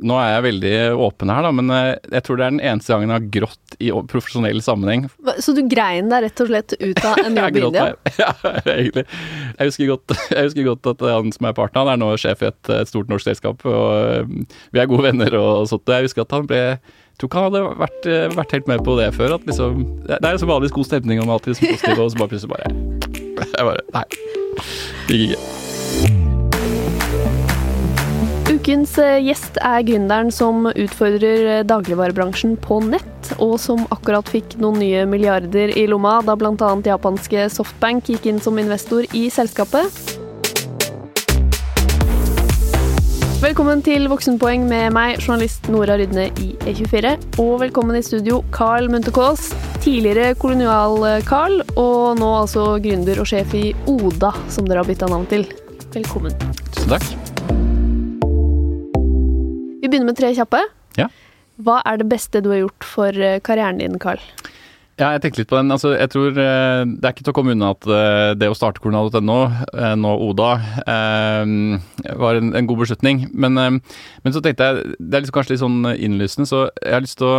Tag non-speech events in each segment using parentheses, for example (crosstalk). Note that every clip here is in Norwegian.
Nå er jeg veldig åpen her, da, men eh, jeg tror det er den eneste gangen jeg har grått i profesjonell sammenheng. Så du grein deg rett og slett ut av (laughs) en jobb i India? (laughs) Ja, egentlig. Jeg husker, godt, (laughs) jeg husker godt at han som er partneren, han er nå sjef i et, et stort norsk selskap, og eh, vi er gode venner og sånt. Jeg husker at han ble jeg tror ikke han hadde vært, eh, vært helt med på det før. At liksom, det er så vanligvis god stemning, er alltid så positiv, og så bare plutselig bare Jeg bare Nei. Det gikk ikke. Ukens eh, gjest er gründeren som utfordrer eh, dagligvarebransjen på nett, og som akkurat fikk noen nye milliarder i lomma da bl.a. japanske Softbank gikk inn som investor i selskapet. Velkommen til Voksenpoeng med meg, journalist Nora Rydne i E24. Og velkommen i studio, Carl Munthe-Kaas, tidligere kolonial-Carl, og nå altså gründer og sjef i Oda, som dere har bytta navn til. Velkommen. Tusen takk. Vi begynner med tre kjappe. Ja. Hva er det beste du har gjort for eh, karrieren din, Carl? Ja, jeg tenkte litt på den. Altså, jeg tror eh, Det er ikke til å komme unna at eh, det å starte kolonial.no, eh, nå Oda, var en, en god beslutning. Men, men så tenkte jeg Det er liksom kanskje litt sånn innlysende, så jeg har lyst til å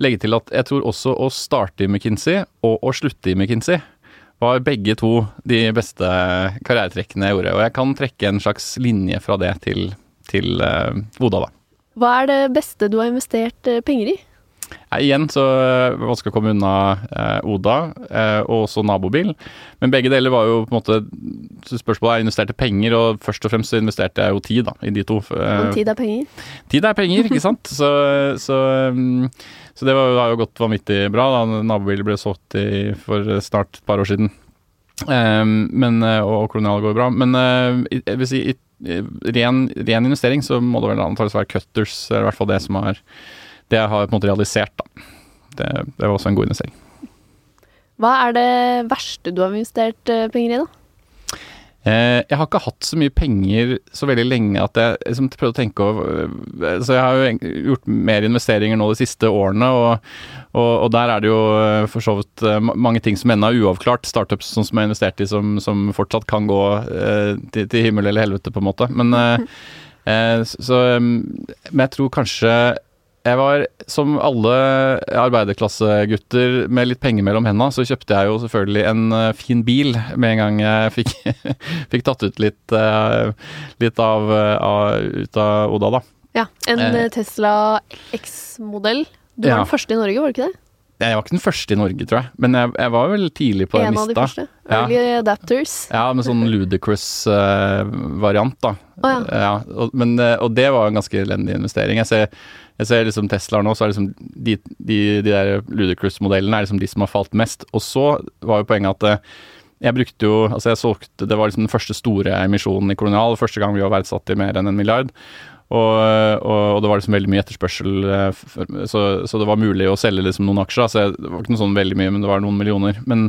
legge til at jeg tror også å starte i McKinsey og å slutte i McKinsey var begge to de beste karrieretrekkene jeg gjorde. Og jeg kan trekke en slags linje fra det til, til Oda, da. Hva er det beste du har investert eh, penger i? Nei, igjen så det vanskelig å komme unna eh, Oda eh, og også nabobil. Men begge deler var jo på en måte Spørsmålet er investerte penger, og først og fremst så investerte jeg jo tid da, i de to. Eh, tid er penger? tid er penger, ikke sant? (laughs) Så, så, mm, så det var, har jo gått vanvittig bra. da Nabobil ble solgt i, for snart et par år siden. Eh, men, og, og Kolonial går bra. Men eh, jeg vil si i ren, ren investering så må det vel antakeligvis være Cutters, eller i hvert fall det som har det jeg har på en måte realisert, da. Det, det var også en god investering. Hva er det verste du har investert eh, penger i, da? Eh, jeg har ikke hatt så mye penger så veldig lenge at jeg liksom prøvde å tenke over eh, Så jeg har jo gjort mer investeringer nå de siste årene, og, og, og der er det jo eh, for så vidt mange ting som ennå er uavklart. Startups sånn som jeg har investert i som, som fortsatt kan gå eh, til, til himmel eller helvete, på en måte. Men, eh, (laughs) så, men jeg tror kanskje jeg var, som alle arbeiderklassegutter med litt penger mellom hendene, så kjøpte jeg jo selvfølgelig en eh, fin bil med en gang jeg fikk, (laughs) fikk tatt ut litt, eh, litt av, eh, av, ut av Oda, da. Ja, En Eh. eh, Tesla X-modell. Du var Ja. den første i Norge, var du ikke det? Jeg var ikke den første i Norge, tror jeg, men jeg, jeg var vel tidlig på den en av de første? første. Ja. Adapters. Ja, med sånn ludicrous-variant, variant, da. Å ja. Ja, og, men, eh, og det var en ganske elendig investering. Jeg ser, jeg ser liksom Teslaer nå, så er liksom de, de, de der ludicrous-modellene er liksom de som har falt mest. Og så var jo poenget at eh, jeg brukte jo Altså, jeg solgte Det var liksom den første store emisjonen i Kolonial. Første gang vi var verdsatt i mer enn en milliard. Og, og, og det var liksom veldig mye etterspørsel, eh, så, så det var mulig å selge liksom noen aksjer. Altså, Så det var ikke noe sånn veldig mye, men det var noen millioner. Men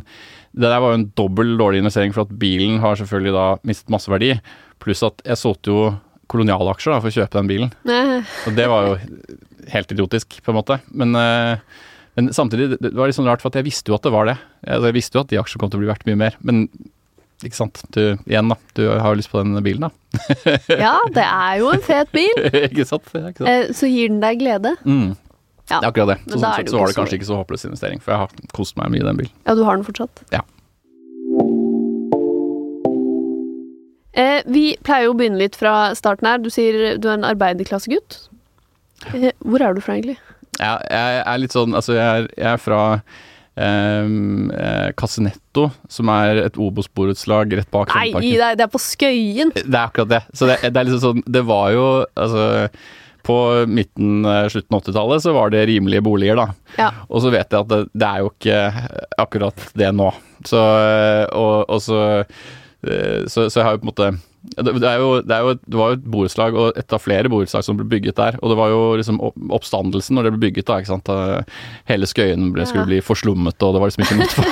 det der var jo en dobbel dårlig investering, for at bilen har selvfølgelig da mistet masse verdi. Pluss at jeg solgte jo kolonialaksjer da, for å kjøpe den bilen. (laughs) Og det var jo helt idiotisk, på en måte. Men, eh, men samtidig, det var litt sånn rart, for at jeg visste jo at det var det. Jeg, altså, jeg visste jo at de aksjene kom til å bli verdt mye mer. Men ikke sant. Du, igjen, da. Du har jo lyst på den bilen, da. ja, det er jo en fet bil. (laughs) ikke sant? Ikke sant? Eh, så gir den deg glede. Mm. Ja. Det er akkurat det. Så, sånn sett så var det kanskje ikke så håpløs investering, for jeg har kost meg mye i den bilen. Ja, du har den fortsatt? Ja. Eh, vi pleier jo å begynne litt fra starten her. Du sier du er en arbeiderklassegutt. Eh, hvor er du fra, egentlig? Ja, jeg er litt sånn Altså, jeg er, jeg er fra um, Casinetto, som er et Obos-borettslag rett bak Nei, det det er på Skøyen! Det er akkurat det. Så det, det er liksom sånn Det var jo Altså på midten, eh, slutten av 80-tallet så var det rimelige boliger, da. Ja. Og så vet jeg at det, det er jo ikke akkurat det nå. Så eh, Og, og så, eh, så Så jeg har jo på en måte det, det, jo, det, jo, et- det var jo et borettslag, og et av flere borettslag som ble bygget der. Og det var jo liksom oppstandelsen når det ble bygget, da. ikke sant? Hele Skøyen ble, skulle bli forslummet, og det var liksom ikke noe for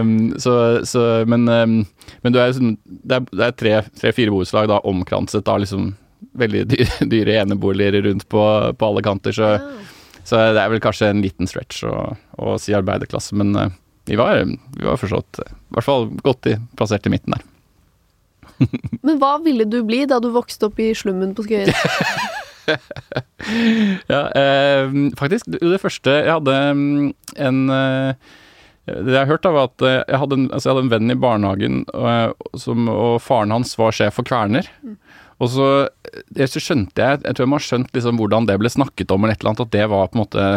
um, (laughs) så, så, men, um, men du er sånn Det er, det er tre-fire tre, borettslag da omkranset av liksom veldig dyre, (laughs) dyre eneboliger rundt på, på alle kanter, så, så det er vel kanskje en liten stretch å, å si arbeiderklasse, men uh, vi var, vi var for så vidt i hvert fall godt i, plassert i midten der. (laughs) Men hva ville du bli da du vokste opp i slummen på Skøyen? (laughs) ja, eh, faktisk. Det første Jeg hadde mm, en eh, Det jeg har hørt, da, var at eh, jeg hadde, en, altså jeg hadde en venn i barnehagen, og, som, og faren hans var sjef for Kverner. Mm. Og så, eh, så, skjønte jeg Jeg tror jeg må ha skjønt liksom hvordan det ble snakket om, eller et eller annet, at det var på en måte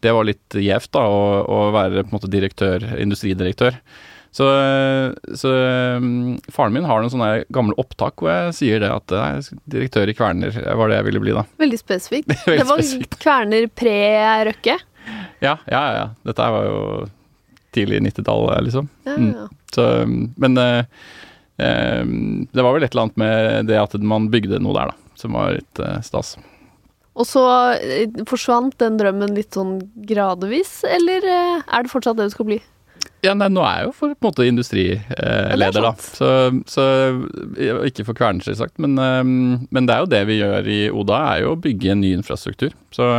Det var litt gjevt, da, å, å, være på en måte direktør, industridirektør. Så, så um, faren min har noen sånne gamle opptak hvor jeg sier det at er direktør i Kverner var det jeg ville bli da. Veldig spesifikt. (laughs) Veldig det var spesifikt. Kverner pre-Røkke? Ja, ja, ja. Dette var jo tidlig 90-tallet, liksom. Ja, ja. Mm. Så, men uh, det var vel et eller annet med det at man bygde noe der, da, som var litt uh, stas. Og så forsvant den drømmen litt sånn gradvis, eller er det fortsatt det du skal bli? Ja, nei, nå er jeg jo for på en måte industrileder, da. Så, så, Ikke for Kværner, selvsagt, men, eh, men, det er jo det vi gjør i Oda, er jo å bygge en ny infrastruktur. Så,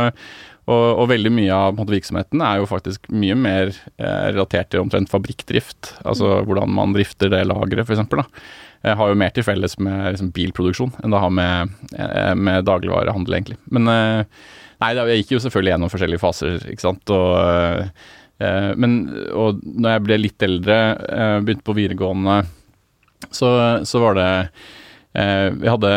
og, og, veldig mye av måte, virksomheten er jo faktisk mye mer eh, relatert til omtrent fabrikkdrift. Altså mm. hvordan man drifter det lageret, f.eks. Jeg har jo mer til felles med liksom, bilproduksjon enn det har med, eh, med dagligvarehandel, egentlig. Men eh, nei, jeg gikk jo selvfølgelig gjennom forskjellige faser, ikke sant. og men og når jeg ble litt eldre, eh, begynte på videregående, så, så var det eh, Vi hadde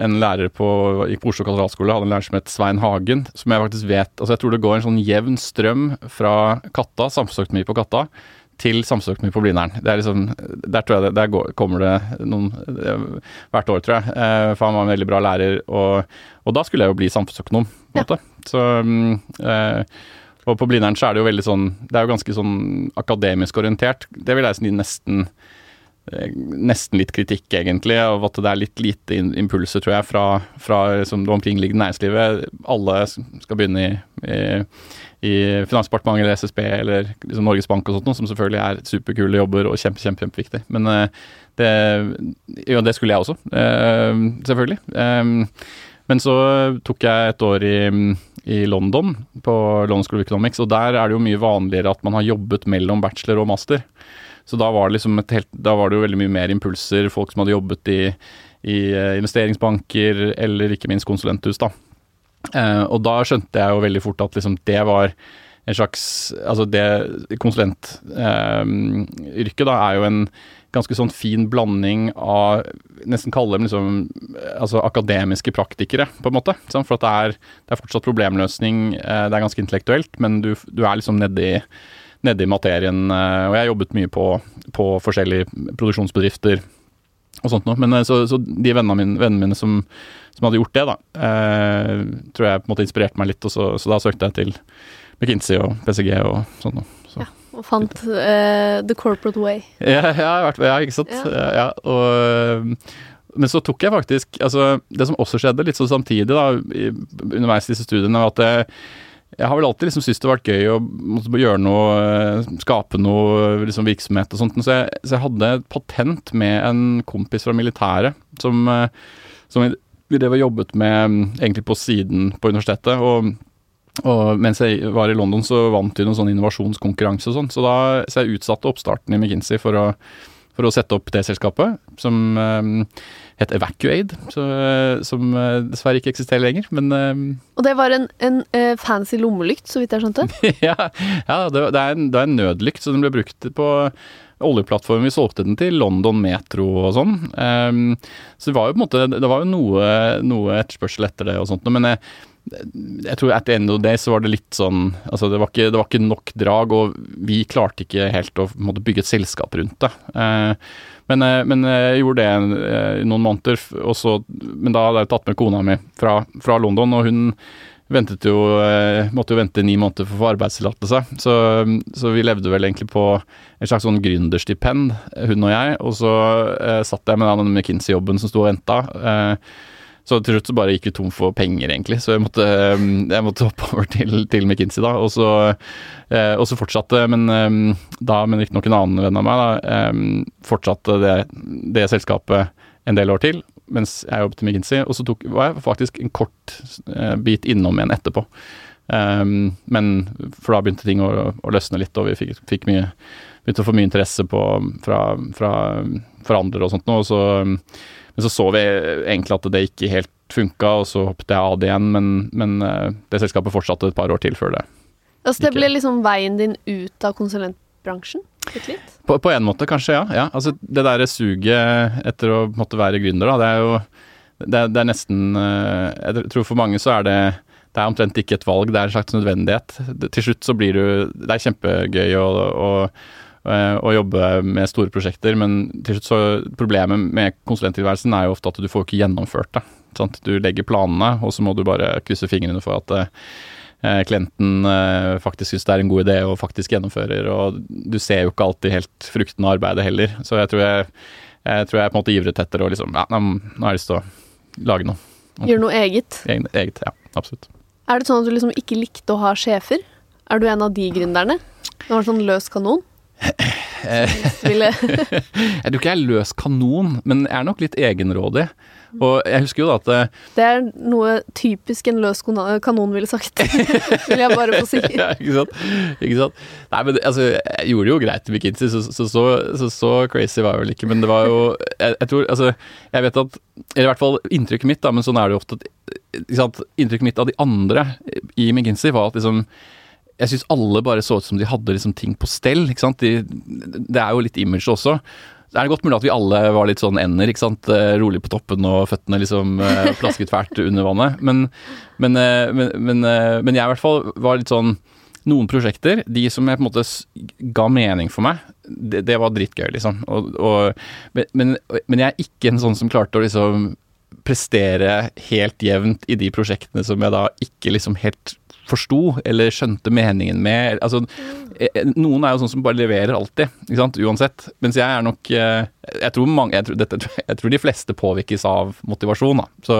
en lærer på, gikk på Oslo katedralskole, hadde en lærer som het Svein Hagen, som jeg faktisk vet Altså jeg tror det går en sånn jevn strøm fra Katta, samfunnsøkonomi på Katta, til samfunnsøkonomi på Blindern. Det er liksom, der tror jeg det, der går, kommer det noen hvert år, tror jeg. For han var en veldig bra lærer, og, og da skulle jeg jo bli samfunnsøkonom, på en ja. måte. Så eh, og på Blindern så er det jo veldig sånn Det er jo ganske sånn akademisk orientert. Det vil jeg si nesten eh, Nesten litt kritikk, egentlig, av at det er litt lite impulser, tror jeg, fra, fra liksom, det omkringliggende næringslivet. Alle skal begynne i, i, i Finansdepartementet eller SSB eller liksom Norges Bank og sånt, som selvfølgelig er superkule jobber og kjempe, kjempe, kjempeviktig. Men eh, det, jo, det skulle jeg også, eh, selvfølgelig. Men så tok jeg et år i i London, på London School of Economics, og der er det jo mye vanligere at man har jobbet mellom bachelor og master. Så da var det liksom helt, da var det jo veldig mye mer impulser, folk som hadde jobbet i, i eh, investeringsbanker eller ikke minst konsulenthus, da. Eh, og da skjønte jeg jo veldig fort at liksom det var en slags Altså det konsulentyrket eh, da er jo en ganske sånn fin blanding av Nesten kalle dem liksom altså akademiske praktikere, på en måte. For at det er, det er fortsatt problemløsning, eh, det er ganske intellektuelt, men du, du er liksom nedi nedi materien. Eh, og jeg har jobbet mye på, på forskjellige produksjonsbedrifter og sånt noe. Men eh, så, så de vennene mine, vennene mine som, som, hadde gjort det, da, tror jeg på en måte inspirerte meg litt, og så, så da søkte jeg til McKinsey og PCG og sånt noe. Og fant uh, The Corporate Way. Ja, ja, ja ikke sant. Ja. ja og, men så tok jeg faktisk altså Det som også skjedde litt så samtidig da, underveis i disse studiene, var at jeg, jeg har vel alltid liksom syntes det har vært gøy å gjøre noe, skape noe liksom virksomhet og sånt. Så jeg, så jeg, hadde et patent med en kompis fra militæret som, som vi drev og jobbet med egentlig på siden på universitetet. og og mens jeg var i London, så vant vi noen sånn innovasjonskonkurranse og sånn. Så da så jeg utsatte oppstarten i McKinsey for å, for å sette opp det selskapet, som um, het Evacuade. Så, som uh, dessverre ikke eksisterer lenger, men um, Og det var en, en uh, fancy lommelykt, så vidt jeg skjønte? (laughs) ja, ja det, det, er en, det, er en, nødlykt, så den ble brukt på oljeplattformen. Vi solgte den til London Metro og sånn. Um, så det var jo på en måte Det var jo noe, noe etterspørsel etter det og sånt, men jeg jeg tror at end of day så var det litt sånn Altså, det var ikke, det var ikke nok drag, og vi klarte ikke helt å måtte bygge et selskap rundt det. Eh, men, eh, men, jeg gjorde det eh, i noen måneder, så, men da hadde jeg tatt med kona mi fra, fra London, og hun ventet jo eh, Måtte jo vente ni måneder for å få arbeidstillatelse. Så, så, vi levde vel egentlig på et slags sånn gründerstipend, hun og jeg. Og så eh, satt jeg med den McKinsey-jobben som sto og venta. Eh, så til slutt så bare gikk vi tom for penger, egentlig. Så jeg måtte, um, jeg måtte hoppe over til, til McKinsey, da. Og så, eh, og så fortsatte, men um, da, men riktignok en annen venn av meg, da, um, fortsatte det, det, selskapet en del år til mens jeg jobbet i McKinsey. Og så tok, var jeg faktisk en kort uh, bit innom igjen etterpå. Men for da begynte ting å, å løsne litt, og vi fikk, fikk mye, begynte å få mye interesse på, fra, fra, andre og sånt nå. Og så men så så vi egentlig at det ikke helt funka, og så hoppet jeg av det igjen, men, men eh, det selskapet fortsatte et par år til før det. Altså, det ble liksom veien din ut av konsulentbransjen? På, på en måte, kanskje, ja. ja. Altså, det derre suget etter å måtte være gründer, da, det er jo det, er- det er nesten eh, Jeg tror for mange så er det det er omtrent ikke et valg, det er en slags nødvendighet. Til slutt så blir du Det er kjempegøy å, å, eh, å jobbe med store prosjekter, men til slutt så Problemet med konsulenttilværelsen er jo ofte at du får ikke gjennomført det. Sant? Du legger planene, og så må du bare krysse fingrene for at eh, klienten eh, faktisk syns det er en god idé og faktisk gjennomfører. Og du ser jo ikke alltid helt frukten av arbeidet heller. Så jeg tror jeg, jeg, tror jeg på en måte ivret etter å liksom Ja, nå har jeg lyst til å lage noe. Gjøre noe eget? Eget, eget ja, absolutt. Er det sånn at du liksom ikke likte å ha sjefer? Er du en av de gründerne? Du var sånn løs kanon? (laughs) Jeg tror ikke jeg er løs kanon, men jeg er nok litt egenrådig. Og jeg husker jo da at eh, Det er noe typisk en løs kanon ville sagt. (laughs) Vil jeg bare få si. ja, ikke sant? Ikke sant? Nei, men altså, jeg gjorde det jo greit i McKinsey, så så, så så så crazy var jeg vel ikke. Men det var jo jeg, jeg tror Altså, jeg vet at Eller i hvert fall inntrykket mitt, da, men sånn er det jo ofte. Inntrykket mitt av de andre i McKinsey var at liksom jeg syns alle bare så ut som de hadde liksom ting på stell. ikke sant? De, det er jo litt image også. Det er godt mulig at vi alle var litt sånn ender, ikke sant. Eh, Rolig på toppen og føttene liksom eh, (laughs) plasket fælt under vannet. Men, men, eh, men, men, men jeg i hvert fall var litt sånn Noen prosjekter, de som jeg på en måte ga mening for meg, det, det var dritgøy, liksom. Og, og, men, men, men jeg er ikke en sånn som klarte å liksom prestere helt jevnt i de prosjektene som jeg da ikke liksom helt forsto eller skjønte meningen med. Altså, eh, noen er jo sånn som bare leverer alltid, ikke sant, uansett. Mens jeg er nok eh, Jeg tror, mange, jeg tror, dette, jeg tror de fleste påvirkes av motivasjon. Så,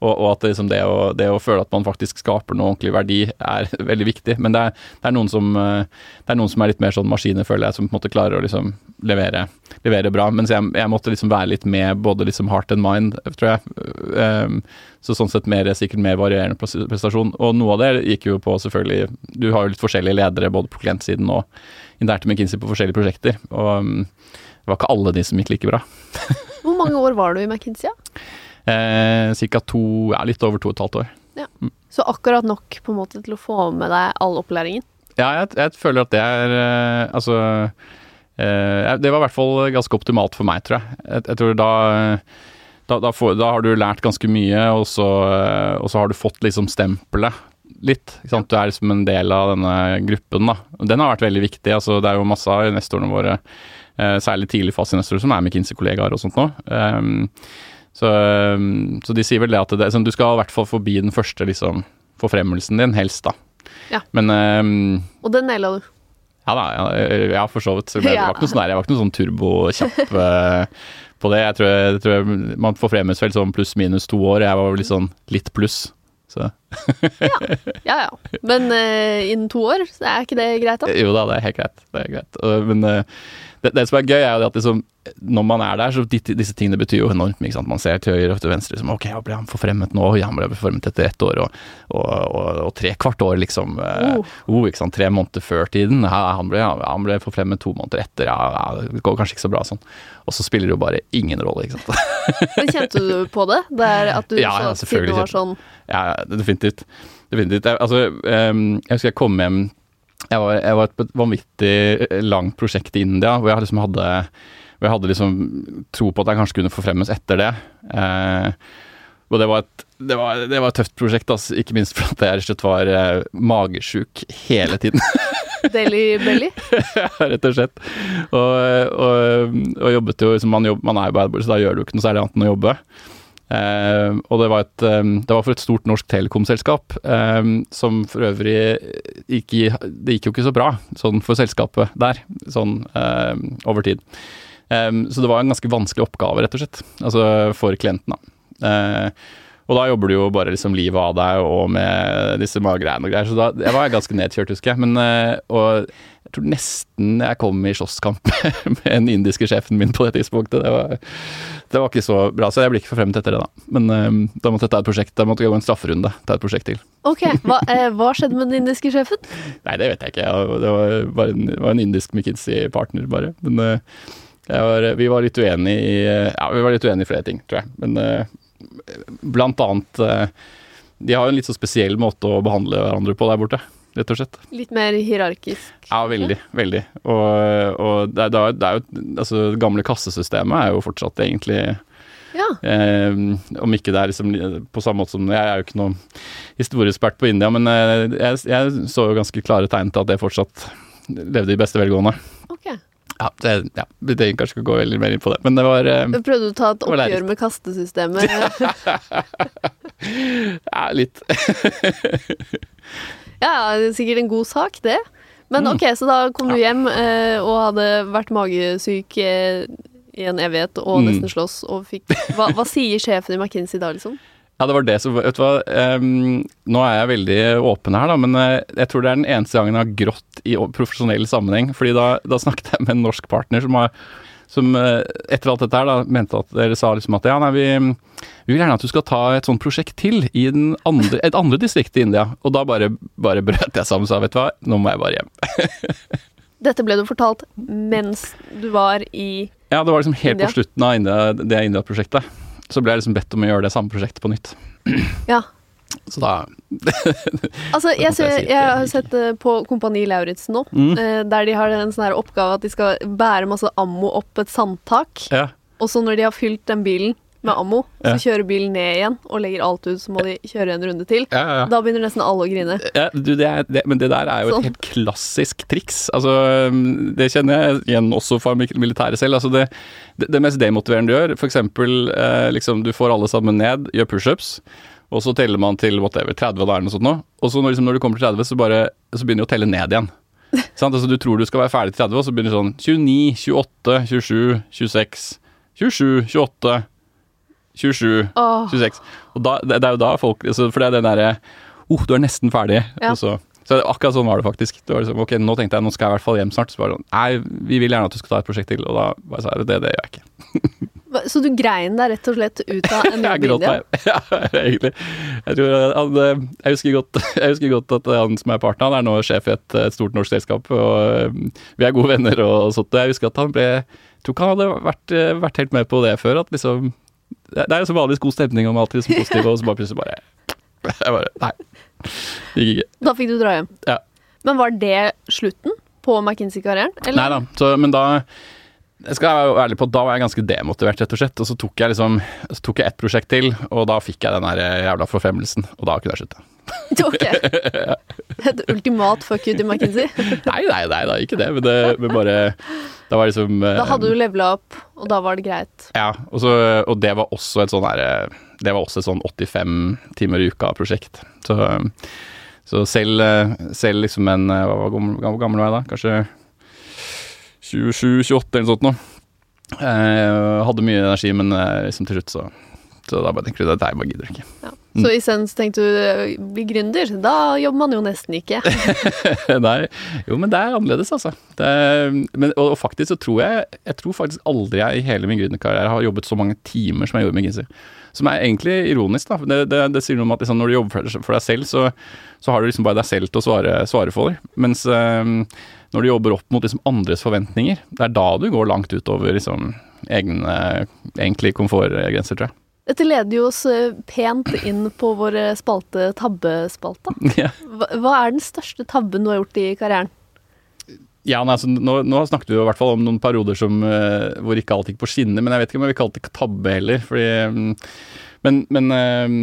og, og at liksom det, å, det å føle at man faktisk skaper noe ordentlig verdi, er (laughs) veldig viktig. Men det er, det er, noen, som, eh, det er noen som er litt mer sånn maskiner, føler jeg, som på en måte klarer å liksom levere, levere bra. Mens jeg, jeg måtte liksom være litt med både liksom heart and mind, tror jeg. Um, så sånn sett mer, sikkert mer varierende prestasjon. Og noe av det gikk jo på selvfølgelig Du har jo litt forskjellige ledere både på klientsiden og internt i McKinsey på forskjellige prosjekter. Og um, det var ikke alle de som gikk like bra. Hvor mange år var du i McKinsey? (laughs) Eh, Cirka to, ja, litt over to og et halvt år. Så akkurat nok på en måte til å få med deg all opplæringen? Ja, jeg, jeg føler at det er eh, Altså eh, Det var i hvert fall ganske optimalt for meg, tror jeg. Jeg, jeg tror da da, da, får, da har du lært ganske mye, og så, eh, og så har du fått liksom stempelet litt. Du er liksom en del av denne gruppen, da. Den har vært veldig viktig. Altså, det er jo masse av investorene våre, eh, særlig tidligfaseinvestorer, som er McKinsey-kollegaer og sånt nå. Um, så, um, så de sier vel det at det, sånn, du skal i hvert fall forbi den første liksom, forfremmelsen din, helst, da. Ja. Men um, Og den naila du. ja da, ja, ja for så vidt. Så det (laughs) Ja. var ikke noe sånn der, jeg var ikke noe sånn turbokjapp uh, (laughs) på det. Jeg tror, jeg tror Man forfremmes vel sånn pluss-minus to år. Jeg var vel litt sånn litt pluss. Så Ja ja. Men uh, innen to år, så er ikke det greit, da? jo da, det er helt greit. Det er greit. Og, men uh, det, det som er gøy, er jo at liksom, når man er der, så disse tingene betyr jo enormt mye. Man ser til høyre og til venstre. Liksom, ok, ble han forfremmet nå? Ja, han ble forfremmet etter ett år og, og, og, og tre kvart år, liksom. eh, Oh. oh, ikke sant? Tre måneder før tiden. Ja, han, ble, ja, han ble forfremmet to måneder etter. Ja, ja, det går kanskje ikke så bra sånn. Og så spiller det jo bare ingen rolle, ikke sant. (laughs) Men kjente du på det? Det er at du Ja, ja, selvfølgelig var sånn Ja, definitivt. definitivt. Jeg, altså, ehm, jeg husker jeg kom hjem Jeg var, jeg var et vanvittig langt prosjekt i India hvor jeg liksom hadde hvor jeg hadde liksom tro på at jeg kanskje kunne forfremmes etter det. Eh, og det var, et, det, var, det var et tøft prosjekt, altså, ikke minst fordi jeg rett og slett var eh, magesjuk hele tiden. (laughs) Deli Belly? (laughs) rett og slett. Og, og, og jobbet jo liksom, man, jobb, man er jo bare så da gjør du ikke noe særlig annet enn å jobbe. Eh, og det var, et, eh, det var for et stort norsk telekomselskap, eh, som for øvrig gikk i Det gikk jo ikke så bra sånn for selskapet der, sånn eh, over tid. Eh, så det var en ganske vanskelig oppgave, rett og slett, altså for klienten. da. Uh, og da jobber du jo bare liksom livet av deg og med disse maggreiene og greier, så da jeg var ganske nedkjørt, husker jeg. Men, eh, og jeg tror nesten jeg kom i slåsskamp (laughs) med den indiske sjefen min på det tidspunktet. Det var, det var ikke så bra, så jeg ble ikke forfremmet etter det, da. Men eh, da måtte jeg ta et prosjekt, da måtte jeg gå en strafferunde, ta et prosjekt til. Ok, hva, eh, hva skjedde med den indiske sjefen? Nei, det vet jeg ikke. Jeg, det var en, var en indisk McKinsey-partner, bare. Men eh, jeg var, vi var litt uenige i Ja, vi var litt uenige i flere ting, tror jeg. Men uh, blant annet uh, De har jo en litt så spesiell måte å behandle hverandre på der borte, rett og slett. Litt mer hierarkisk. Ja, veldig. Veldig. Og, og det, er, det er- jo Altså, det gamle kassesystemet er jo fortsatt egentlig Ja. Eh, om ikke det er liksom på samme måte som Jeg er jo ikke noen historieekspert på India, men eh, jeg, jeg så jo ganske klare tegn til at det fortsatt levde i beste velgående. Ok. Ja, det, ja, vi trenger kanskje ikke gå veldig mer inn på det, men det var Du Prøvde du å ta et oppgjør med kastesystemet? (laughs) ja, litt. (laughs) Ja, det er sikkert en god sak, det. Men Mm. ok, så da kom du hjem eh, og hadde vært magesyk eh, i en evighet og Mm. nesten slåss og fikk hva, hva sier sjefen i McKinsey da, liksom? Ja, det var det som Vet du hva, um, nå er jeg veldig åpen her, da, men eh, jeg tror det er den eneste gangen jeg har grått i profesjonell sammenheng. Fordi da, da snakket jeg med en norsk partner som har som eh, etter alt dette her da mente at dere sa liksom at ja, nei, vi, vi vil gjerne at du skal ta et sånt prosjekt til i den andre, et andre distrikt i India. Og da bare, bare brøt jeg sammen og sa vet du hva, nå må jeg bare hjem. (laughs) Dette ble du fortalt mens du var i India? Ja, det var liksom helt India? på slutten av India, det India-prosjektet. Så ble jeg liksom bedt om å gjøre det samme prosjektet på nytt. (clears throat) Ja. Så da (laughs) Altså, jeg, ser, jeg jeg har sett det på Kompani Lauritzen nå, Mm. eh, der de har en sånn her oppgave at de skal bære masse ammo opp et sandtak. Ja. Og så når de har fylt den bilen med ammo, så Ja. kjører bilen ned igjen og legger alt ut, så må de kjøre en runde til. Ja, ja. Da begynner nesten alle å grine. Ja, du, det er, det, men det der er jo Sånn. et helt klassisk triks. Altså, det kjenner jeg igjen også fra militæret selv. Altså det, det, mest demotiverende du gjør, f.eks. Eh, liksom, du får alle sammen ned, gjør pushups, og så teller man til whatever, 30 eller noe sånt nå. Og så når, liksom, når du kommer til 30, så, bare, så begynner du å telle ned igjen. (laughs) Sant? Altså, du tror du skal være ferdig til 30, og så begynner du sånn 29, 28, 27, 26, 27, 28, 27 oh. 26. Og da, det, det er jo da folk altså, For det er den derre oh, du er nesten ferdig. Ja. Og så, så akkurat sånn var det faktisk. Det var liksom, ok, Nå tenkte jeg nå skal jeg i hvert fall hjem snart. Så var det sånn Nei, vi vil gjerne at du skal ta et prosjekt til. Og da bare sa jeg det, det gjør jeg ikke. (laughs) så du grein deg rett og slett ut av en jobb i India? Ja, egentlig. Jeg, tror han, eh, jeg, husker godt, (laughs) jeg husker godt at han som er partner, han er nå sjef i et, et stort norsk selskap. Og eh, vi er gode venner og sånt. Jeg husker at han ble Jeg tror ikke han hadde vært, eh, vært helt med på det før. At liksom Det det er jo så vanligvis god stemning om alltid liksom (laughs) positiv, og så bare plutselig bare Jeg bare Nei. Det gikk ikke. Da fikk du dra hjem. Ja. Men var det slutten på McKinsey-karrieren? Nei da. Så, men da jeg skal være ærlig på Da var jeg ganske demotivert, rett og slett. Og så tok jeg liksom Så tok jeg ett prosjekt til, og da fikk jeg den der jævla forfremmelsen. Og da kunne jeg slutte. (laughs) Ok. Et ultimat fuck you til McKinsey. (laughs) Nei, nei, nei, da, ikke det. Men det men bare Da var liksom eh, Da hadde du levela opp, og da var det greit. Ja, og, så, og det var også et sånn herre Det var også et sånn 85 timer i uka-prosjekt. Så, så selv, eh, selv liksom en Hvor gammel, gammel var jeg da? Kanskje 27-28 eller noe sånt noe. Eh, hadde mye energi, men eh, liksom til slutt så Så da bare tenker du at nei, bare gidder ikke. Ja. Så i sens tenkte du eh, bli gründer. Da jobber man jo nesten ikke. (laughs) Nei, jo, men det er annerledes, altså. Det er, men, og, og faktisk så tror jeg Jeg tror faktisk aldri jeg i hele min gründerkarriere har jobbet så mange timer som jeg gjorde med McKinsey. Som er egentlig ironisk, da. Det, det, det sier noe om at liksom, når du jobber for deg- selv, så, så har du liksom bare deg selv til å svare, svare for. Mens eh, når du jobber opp mot liksom, andres forventninger, det er da du går langt utover liksom, egne egentlig komfortgrenser, tror jeg. Dette leder jo oss eh, pent inn på vår eh, spalte Tabbespalta. (laughs) Ja. Hva, hva er den største tabben du har gjort i karrieren? Ja, nei, altså, nå, nå snakket vi jo i hvert fall om noen perioder som, uh, hvor ikke alt gikk på skinner, men jeg vet ikke om jeg vil kalle det tabbe heller. Fordi, mm, men men eh,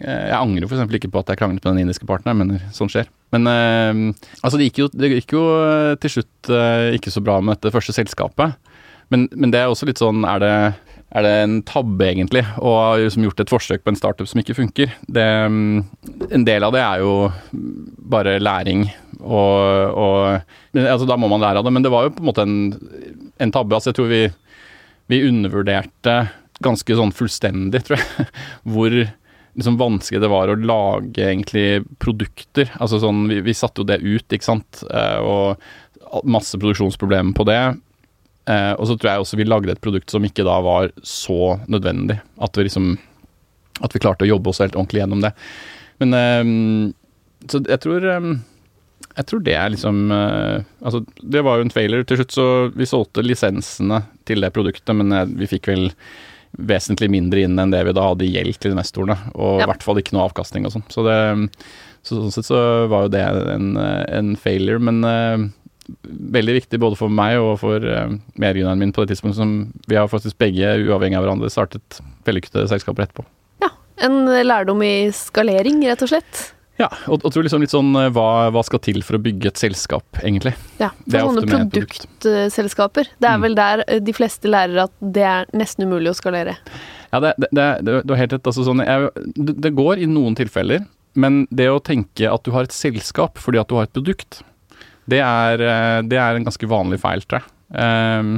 jeg angrer f.eks. ikke på at jeg kranglet med den indiske partneren, men sånn skjer. Men eh, altså, det gikk, jo, det gikk jo til slutt eh, ikke så bra med dette første selskapet. Men, men det er også litt sånn Er det, er det en tabbe, egentlig, å ha gjort et forsøk på en startup som ikke funker? Det, mm, en del av det er jo bare læring og, og altså, Da må man lære av det, men det var jo på en måte en, en tabbe. Altså, jeg tror vi, vi undervurderte ganske sånn fullstendig, tror jeg, (laughs) hvor liksom vanskelig det var å lage egentlig produkter. Altså sånn, vi, vi satte jo det ut, ikke sant, Eh, og masse produksjonsproblemer på det. Eh, og så tror jeg også vi lagde et produkt som ikke da var så nødvendig. At vi liksom At vi klarte å jobbe oss helt ordentlig gjennom det. Men eh, Så jeg tror eh, Jeg tror det er liksom eh, Altså, det var jo en failure. Til slutt så Vi solgte lisensene til det produktet, men eh, vi fikk vel vesentlig mindre inn enn det vi da hadde i gjeld til investorene, og Ja. i hvert fall ikke noe avkastning og sånn. Så så sånn sett så var jo det en, en failure, men eh, veldig viktig både for meg og for uh, medgründeren min på det tidspunktet som vi har faktisk begge, uavhengig av hverandre, startet vellykkede selskaper etterpå. Ja. En lærdom i skalering, rett og slett. Ja, og, og tror liksom litt sånn eh, hva, hva skal til for å bygge et selskap, egentlig. Ja, Det er for sånne et produkt. produktselskaper. Det er Mm. vel der eh, de fleste lærer at det er nesten umulig å skalere. Ja, det, det, det, det, helt rett. Altså, sånn, jeg, det, det går i noen tilfeller, men det å tenke at du har et selskap fordi at du har et produkt, det er, eh, det er en ganske vanlig feil, tror jeg. Um,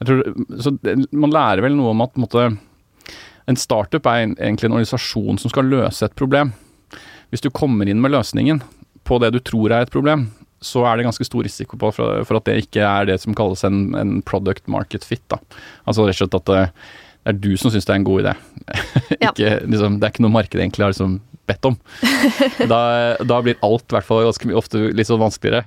jeg tror, så det, man lærer vel noe om at måtte, en, startup er en, egentlig en organisasjon som skal løse et problem. Hvis du kommer inn med løsningen på det du tror er et problem, så er det ganske stor risiko på for, for at det ikke er det som kalles en, en product market fit. Da. Altså rett og slett at det, det er du som syns det er en god idé. (laughs) Ja. ikke, liksom, det er ikke noe markedet egentlig har liksom bedt om. (laughs) da, da blir alt i hvert fall ganske mye ofte litt sånn vanskeligere.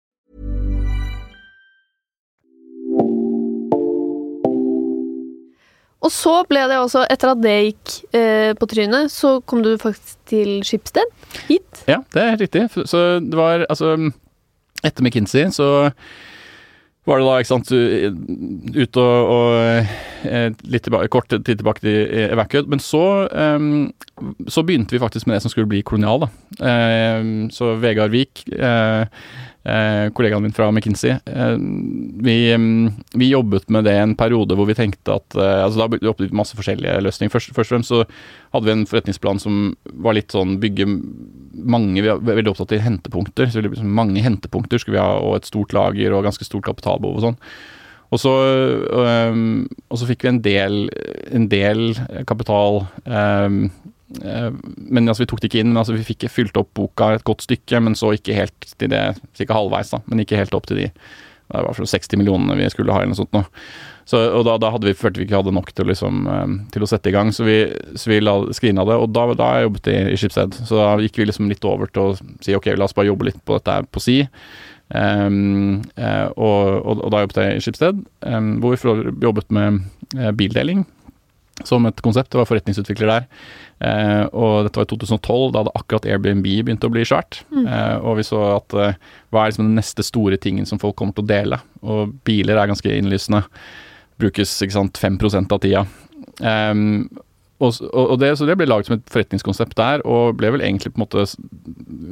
Og så ble det også, etter at det gikk eh, på trynet, så kom du faktisk til Skipsted. Hit. Ja, det er helt riktig. Så det var altså Etter McKinsey så var det da, ikke sant, ut og, og eh, litt tilbake, kort tid tilbake til Evacuate. Men så, um, så begynte vi faktisk med det som skulle bli kolonial, da. Um, så Vegard Vik, eh, eh, kollegaen min fra McKinsey, eh, vi, mm, vi jobbet med det en periode hvor vi tenkte at eh, altså Da jobbet vi masse forskjellige løsninger. Først, først og fremst så hadde vi en forretningsplan som var litt sånn bygge mange Vi var veldig opptatt av hentepunkter. så liksom Mange hentepunkter skulle vi ha, og et stort lager og ganske stort kapitalbehov og sånn. Og så, og så fikk vi en del, en del kapital øh, Men altså, vi tok det ikke inn. Altså, vi fikk fylt opp boka et godt stykke, men så ikke helt til det Ca. halvveis, da. Men ikke helt opp til de det var 60 millionene vi skulle ha, eller noe sånt nå. Så, og da, da hadde vi, følte vi ikke hadde nok til, liksom, til å sette i gang, så vi, så vi la det. Og da, da jeg jobbet jeg i Schibsted, så da gikk vi liksom litt over til å si ok, la oss bare jobbe litt på dette på si. Um, eh, og, og, og da jobbet jeg i Schibsted, um, hvor vi jobbet med eh, bildeling som et konsept. Det var forretningsutvikler der. Eh, og dette var i 2012, da hadde akkurat Airbnb begynt å bli svært. Eh, og vi så at eh, hva er liksom den neste store tingen som folk kommer til å dele? Og biler er ganske innlysende. Brukes ikke sant, 5 av tida. Um, og, og det, så det ble laget som et forretningskonsept der, og ble vel egentlig på en måte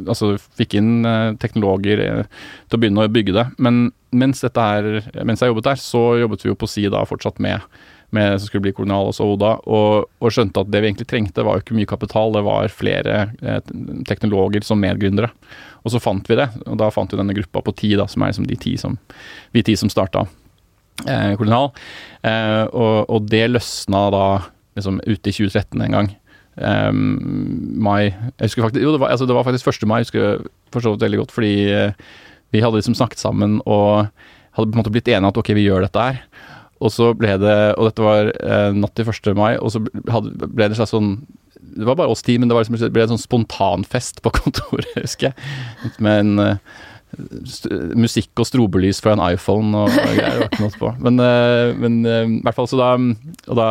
Altså fikk inn eh, teknologer eh, til å begynne å bygge det. Men mens, dette her, mens jeg jobbet der, så jobbet vi jo på si da fortsatt med med som skulle bli Kolonial og så Oda, og, og skjønte at det vi egentlig trengte, var jo ikke mye kapital, det var flere eh, teknologer som medgründere. Og så fant vi det, og da fant vi denne gruppa på ti, da, som er liksom de ti som, vi ti som starta eh, Kolonial. Eh, og, og det løsna da liksom ute i 2013 en gang. Um, mai Jeg husker faktisk Jo, det var, altså, det var faktisk 1. mai, jeg husker for så veldig godt, fordi eh, vi hadde liksom snakket sammen og hadde på en måte blitt enige at ok, vi gjør dette her. Og så ble det Og dette var eh, natt til 1. mai, og så hadde, ble det slags sånn Det var bare oss ti, men det liksom, det ble en sånn spontanfest på (laughs) kontoret, husker jeg. Med en eh, musikk og strobelys fra en iPhone og, greier. Var ikke noe på. Men, eh, men eh, i hvert fall så da, da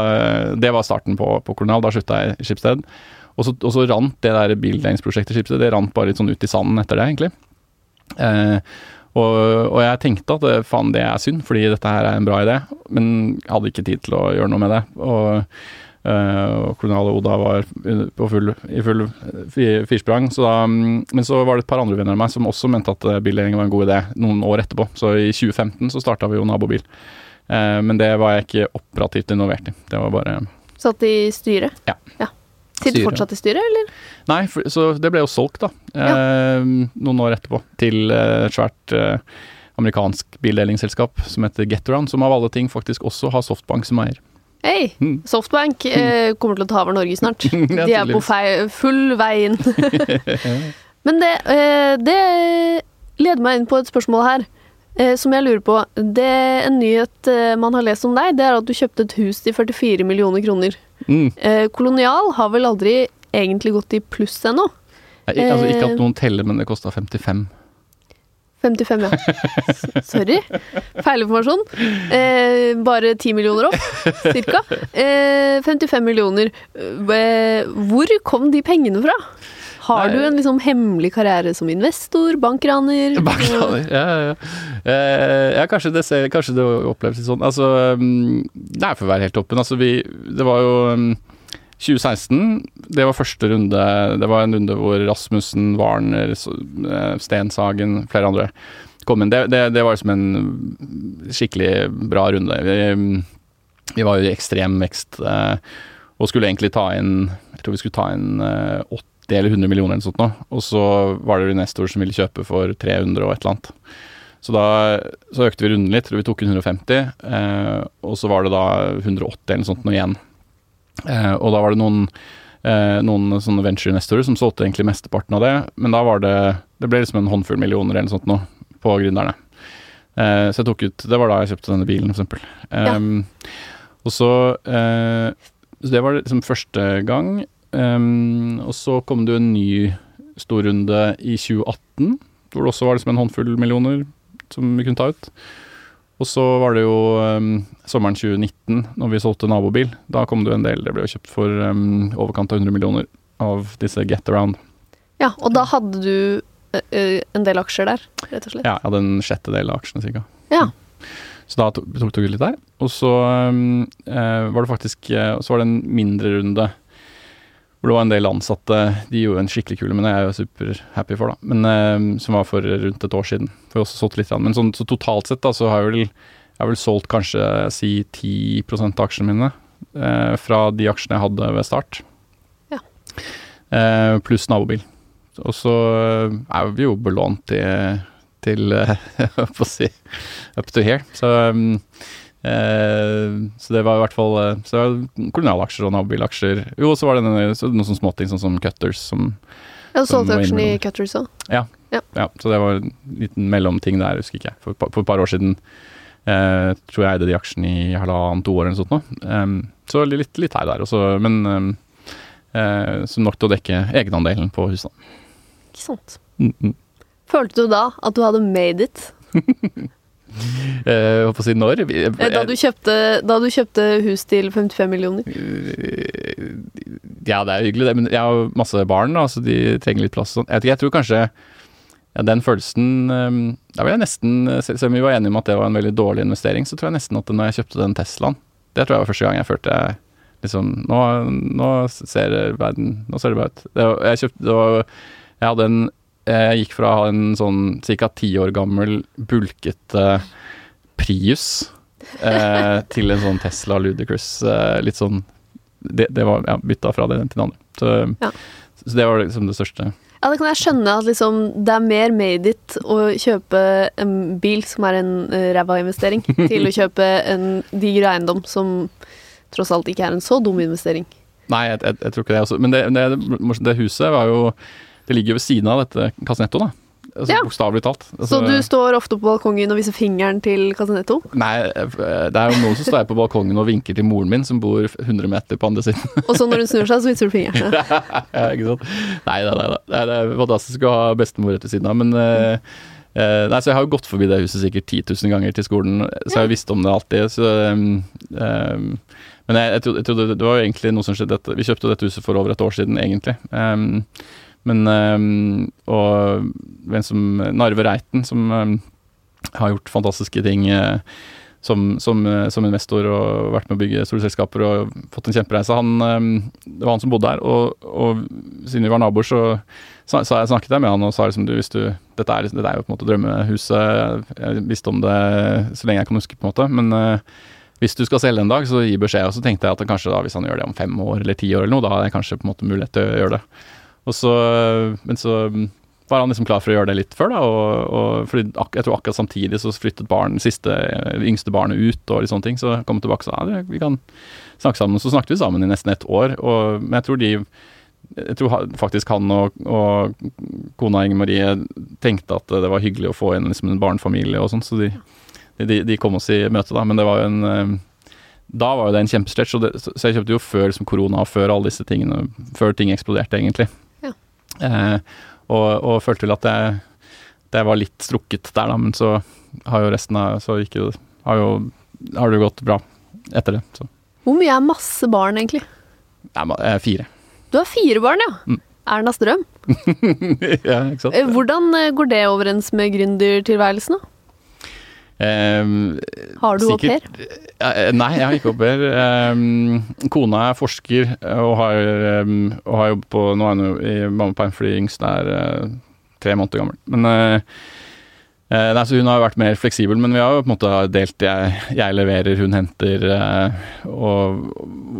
Det var starten på, på Kolonial. Da slutta jeg i Schibsted. Og så, og så rant det der bildelingsprosjektet i Schibsted det rant bare litt sånn ut i sanden etter det, egentlig. Eh, og, og jeg tenkte at eh, faen, det er synd, fordi dette her er en bra idé. Men jeg hadde ikke tid til å gjøre noe med det. Og, eh, og Kolonial Oda var på full, i full fi- firsprang. Så da, mm, men så var det et par andre venner av meg som også mente at eh, bildeling var en god idé noen år etterpå. Så i 2015 så starta vi jo Nabobil. Eh, men det var jeg ikke operativt involvert i. Det var bare Satt i styret. Ja. Sitter fortsatt i styret, eller? Nei, for, så det ble jo solgt, da. Eh, noen år etterpå. Til eh, et svært eh, amerikansk bildelingsselskap som heter Getaround, som av alle ting faktisk også har Softbank som eier. Hei, Mm. Softbank eh, kommer til å ta over Norge snart. (laughs) De er på full vei inn. (laughs) (laughs) Men det, eh, det leder meg inn på et spørsmål her, eh, som jeg lurer på. Det En nyhet eh, man har lest om deg, det er at du kjøpte et hus til 44 millioner kroner. Mm. Eh, Kolonial har vel aldri egentlig gått i pluss ennå? Altså, ikke Eh. at noen teller, men det kosta 55. 55, ja. (laughs) Sorry. Feilinformasjon. Eh, bare 10 millioner opp, cirka. Eh, 55 millioner. Eh, hvor kom de pengene fra? Har du en liksom hemmelig karriere som investor, bankraner? (laughs) Bankraner. Ja, ja, ja. Eh, ja, kanskje det, ser, kanskje det oppleves litt sånn. Altså, det er for å være helt åpen. Altså, vi Det var jo mm, 2016, det var første runde. Det var en runde hvor Rasmussen, Warner, eh, Stenshagen, flere andre kom inn. Det, det, det var liksom en skikkelig bra runde. Vi, vi var jo i ekstrem vekst eh, og skulle egentlig ta inn Jeg tror vi skulle ta inn eh, 80 eller 100 millioner eller sånt nå. Og så var det Nestor som ville kjøpe for 300 og et eller annet. Så da så økte vi runden litt, tror vi tok 150, eh, og så var det da 180 eller noe sånt nå igjen. Eh, og da var det noen, eh, noen sånne venture-investorer som solgte egentlig mesteparten av det, men da var det Det ble liksom en håndfull millioner eller noe sånt nå på gründerne. Eh, så jeg tok ut Det var da jeg kjøpte denne bilen, for eksempel. Ja. Og så eh, Så det var liksom første gang. Um, og så kom det jo en ny storrunde i 2018, hvor det også var liksom en håndfull millioner som vi kunne ta ut. Og så var det jo um, sommeren 2019, når vi solgte nabobil. Da kom det jo en del. Det ble jo kjøpt for um, overkant av 100 millioner av disse Get Around. Ja, og da hadde du eh, eh, en del aksjer der, rett og slett. Ja, jeg hadde en sjettedel av aksjene cirka. Ja. Så da tok, vi litt der. Og så um, eh, var det faktisk Så var det en mindre runde hvor det var en del ansatte. De gjorde en skikkelig kule, men det er jeg jo superhappy for, da. Men eh, Som var for rundt et år siden. For jeg har også solgt litt. Men sånn, så totalt sett da, så har jeg vel, jeg har vel solgt kanskje si 10 av aksjene mine. Eh, fra de aksjene jeg hadde ved start. Ja. Eh, pluss nabobil. Og så eh, er vi jo belånt til, til (laughs) jeg si up to here. Så, um, eh, så det var i hvert fall eh, Så kolonialaksjer og nabobilaksjer. Jo, så var det denne, så noen sånne småting sånn som Cutters som ja, du solgte aksjen i. Cutters òg. ja, Ja. ja. Så det var en liten mellomting der, husker ikke jeg. For, for et par år siden. Eh, tror jeg eide de aksjene i halvannet år eller noe sånt nå. Um, så litt, litt her og der også, men um, eh, som nok til å dekke egenandelen på huset. Ikke sant. Mm, mm. Følte du da at du hadde made it? (laughs) Å si når? Da du kjøpte, da du kjøpte hus til 55 millioner? Ja, det er hyggelig, det, men jeg har masse barn, da, så de trenger litt plass. og sånn. Jeg, jeg tror kanskje ja, den følelsen eh, Da vil jeg nesten selv om vi var enige om at det var en veldig dårlig investering, så tror jeg nesten at når jeg kjøpte den Teslaen Det tror jeg var første gang jeg følte jeg liksom Nå, nå ser verden Nå ser det bra ut. Det var, jeg kjøpte det var, Jeg hadde en Jeg gikk fra å ha en sånn ca. ti år gammel bulkete Prius eh, (laughs) til en sånn Tesla Ludicrous. Eh, litt sånn det, det var ja, bytta fra det til det andre. Så, Ja. så det var liksom det største. Ja, det kan jeg skjønne at liksom, det er mer made it å kjøpe en bil som er en uh, ræva investering, til å (laughs) kjøpe en diger eiendom som tross alt ikke er en så dum investering. Nei, jeg, jeg, jeg tror ikke det. Også. Men det, det, det huset var jo Det ligger jo ved siden av dette Casinetto, da. Altså, Ja. Bokstavelig talt. Så Altså, du står ofte på balkongen og viser fingeren til Casinetto? Nei, det er jo noen som står på balkongen og vinker til moren min, som bor 100 meter på andre siden. Og så når hun snur seg, så viser du fingeren. (laughs) ja, ikke sant? Nei da, nei da. Det er- er fantastisk å ha bestemor rett ved siden av, men mm. Uh, Nei, så jeg har jo gått forbi det huset sikkert 10 000 ganger til skolen, så jeg har visst om det alltid. Så, um, um, men jeg, jeg, trodde, jeg trodde det var jo egentlig noe som skjedde. Vi kjøpte dette huset for over et år siden, egentlig. Um, men um, Og en som Narve Reiten, som um, har gjort fantastiske ting eh, som, som, eh, som investor og vært med å bygge store selskaper og fått en kjempereise. Han, eh, det var han som bodde her, og, og siden vi var naboer, så, så, så jeg snakket jeg med han og sa liksom du, hvis du, dette er, dette er jo på en måte drømmehuset, jeg visste om det så lenge jeg kan huske, på en måte, men eh, hvis du skal selge en dag, så gi beskjed. Og så tenkte jeg at kanskje da, hvis han gjør det om fem år eller ti år eller noe, da har jeg kanskje på en måte mulighet til å gjøre det. Så, men så var han liksom klar for å gjøre det litt før, da. Og, og jeg tror akkurat samtidig så flyttet barn, siste, yngste barnet ut og litt sånne ting. Så kom han tilbake og sa ja, vi kan snakke sammen. Så snakket vi sammen i nesten et år. Og, men jeg tror de jeg tror faktisk han og, og kona Inger Marie tenkte at det var hyggelig å få inn liksom en barnefamilie og sånn, så de, de, de, kom oss i møte da. Men det var jo en eh, Da var jo det en kjempestretch, så, så, jeg kjøpte jo før liksom, korona og før alle disse tingene, før ting eksploderte, egentlig. Eh, og, og følte vel at jeg, det var litt strukket der, da, men så har jo resten av Så gikk jo Har jo har det gått bra etter det. Så. Hvor mye er masse barn, egentlig? Jeg er fire. Du har fire barn, ja. Mm. Ernas drøm. (laughs) ja, ikke sant. Eh, Hvordan eh, går det overens med gründertilværelsen, da? Um, Har du au pair? Uh, nei, jeg har ikke au pair. Um, kona er forsker og har, um, og har jobbet på Nå er hun i mammaperm fordi yngste er uh, tre måneder gammel. Men uh, nei, så hun har vært mer fleksibel, men vi har jo på en måte delt jeg, jeg leverer, hun henter, og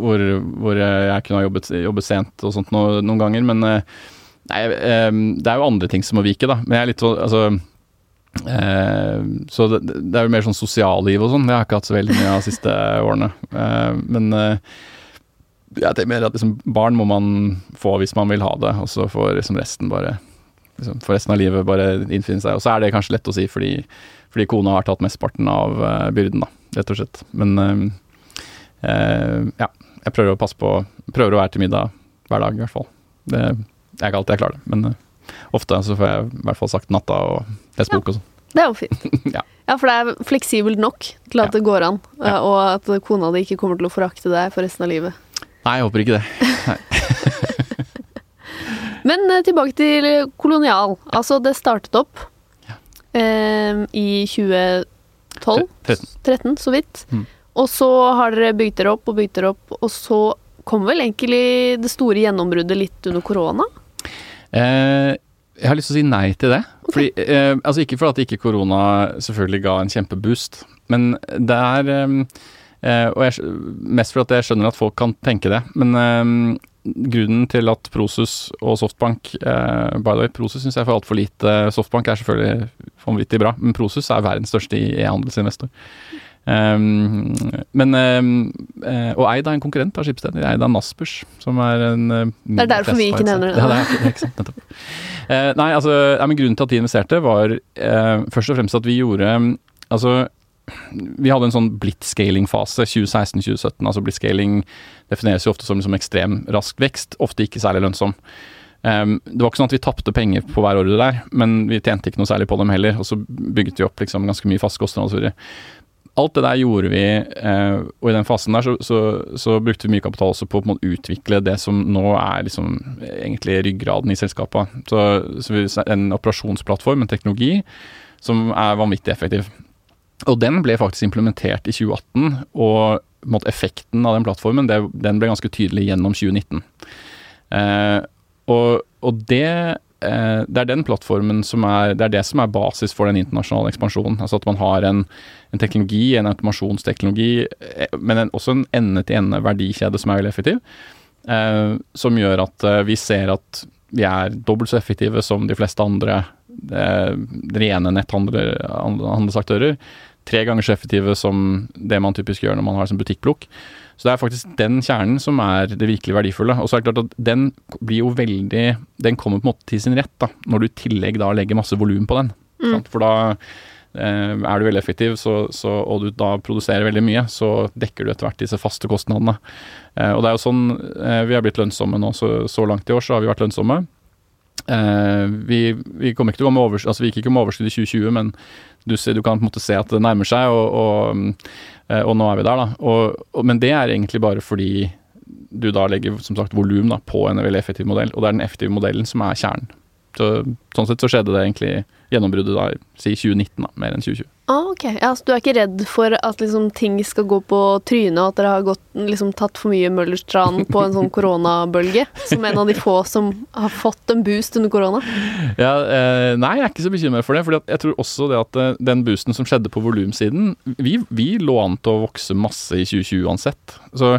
hvor, hvor, jeg kunne ha jobbet, jobbet sent og sånt no, noen ganger. Men nei, det er jo andre ting som må vike, da. Men jeg er litt sånn altså Eh, så det, det, er jo mer sånn sosialliv og sånn. Det har jeg ikke hatt så veldig mye av de siste årene. Eh, men eh, jeg tenker mer at liksom, barn må man få hvis man vil ha det, og så får liksom resten bare liksom, For resten av livet bare innfinne seg. Og så er det kanskje lett å si fordi, fordi kona har tatt mesteparten av uh, byrden, da, rett og slett. Men ja, jeg prøver å passe på Prøver å være til middag hver dag, i hvert fall. Det, det er ikke alltid jeg klarer det, men ofte så får jeg i hvert fall sagt natta og lest bok og sånn. Det er jo fint. (laughs) ja. ja. for det er fleksibelt nok til at Ja. det går an, Ja. og at kona di ikke kommer til å forakte deg for resten av livet. Nei, jeg håper ikke det. (laughs) Men eh, tilbake til kolonial. Altså, det startet opp eh, i 2012? 13. 13, så vidt. Mm. Og så har dere bygd dere opp og bygd dere opp, og så kom vel egentlig det store gjennombruddet litt under korona? Eh, jeg har lyst til å si nei til det. Fordi, eh, altså Ikke fordi at ikke korona selvfølgelig ga en kjempeboost, men det er eh, eh, Og jeg, mest fordi jeg skjønner at folk kan tenke det. Men eh, grunnen til at Prosus og Softbank eh, By the way, Prosus syns jeg får altfor lite. Softbank er selvfølgelig vanvittig bra, men Prosus er verdens største e-handelsinvestor. Um, men um, eh, Og eid av en konkurrent av Schibsted. Eid av Naspers, som er en uh, Det er derfor vi ikke nevner det. Ja, det er, ikke sant, nettopp. Uh, nei, altså, ja, men grunnen til at de investerte, var uh, først og fremst at vi gjorde Altså, vi hadde en sånn blitzscaling-fase 2016-2017. Altså blitzscaling defineres jo ofte som liksom ekstrem rask vekst, ofte ikke særlig lønnsom. Um, det var ikke sånn at vi tapte penger på hver ordre der, men vi tjente ikke noe særlig på dem heller. Og så bygget vi opp liksom ganske mye faste kostnader osv. Alt det der gjorde vi, eh, og i den fasen der så, så, så brukte vi mye kapital også på å utvikle det som nå er liksom egentlig ryggraden i selskapet. Så, så vi, en operasjonsplattform, en teknologi, som er vanvittig effektiv. Og den ble faktisk implementert i 2018, og måte, effekten av den plattformen det, den ble ganske tydelig gjennom 2019. Eh, og, og det det er den plattformen som er Det er det som er basis for den internasjonale ekspansjonen. Altså at man har en, en teknologi, en automasjonsteknologi, eh, men en, også en ende-til-ende verdikjede som er veldig effektiv. Eh, som gjør at eh, vi ser at vi er dobbelt så effektive som de fleste andre eh, rene netthandelsaktører. Tre ganger så effektive som det man typisk gjør når man har som butikkplukk. Så det er faktisk den kjernen som er det virkelig verdifulle. Og så er det klart at den blir jo veldig Den kommer på en måte til sin rett da, når du i tillegg da legger masse volum på den. Sant? For da eh, er du veldig effektiv, så, så, og du da produserer veldig mye, så dekker du etter hvert disse faste kostnadene. Eh, og det er jo sånn eh, vi har blitt lønnsomme nå, så, så langt i år så har vi vært lønnsomme. Eh, vi, vi overskudd, altså vi gikk ikke med overskudd i 2020, men du, ser, du kan på en måte se at det nærmer seg, og, og, eh, og nå er vi der, og, men det er egentlig bare fordi du da legger som sagt volum på en veldig effektiv modell, og det er den effektive modellen som er kjernen. Så, sånn sett så skjedde det egentlig gjennombruddet da, si 2019, da, mer enn 2020. Ah, ok. Ja, så du er ikke redd for at liksom, ting skal gå på trynet, og at dere har gått, liksom, tatt for mye Møllers tran på en sånn (laughs) koronabølge? Som en av de få som har fått en boost under korona? Ja, eh, nei, jeg er ikke så bekymret for det. For jeg tror også det at eh, den boosten som skjedde på volumsiden vi, vi lå an til å vokse masse i 2020 uansett. Så,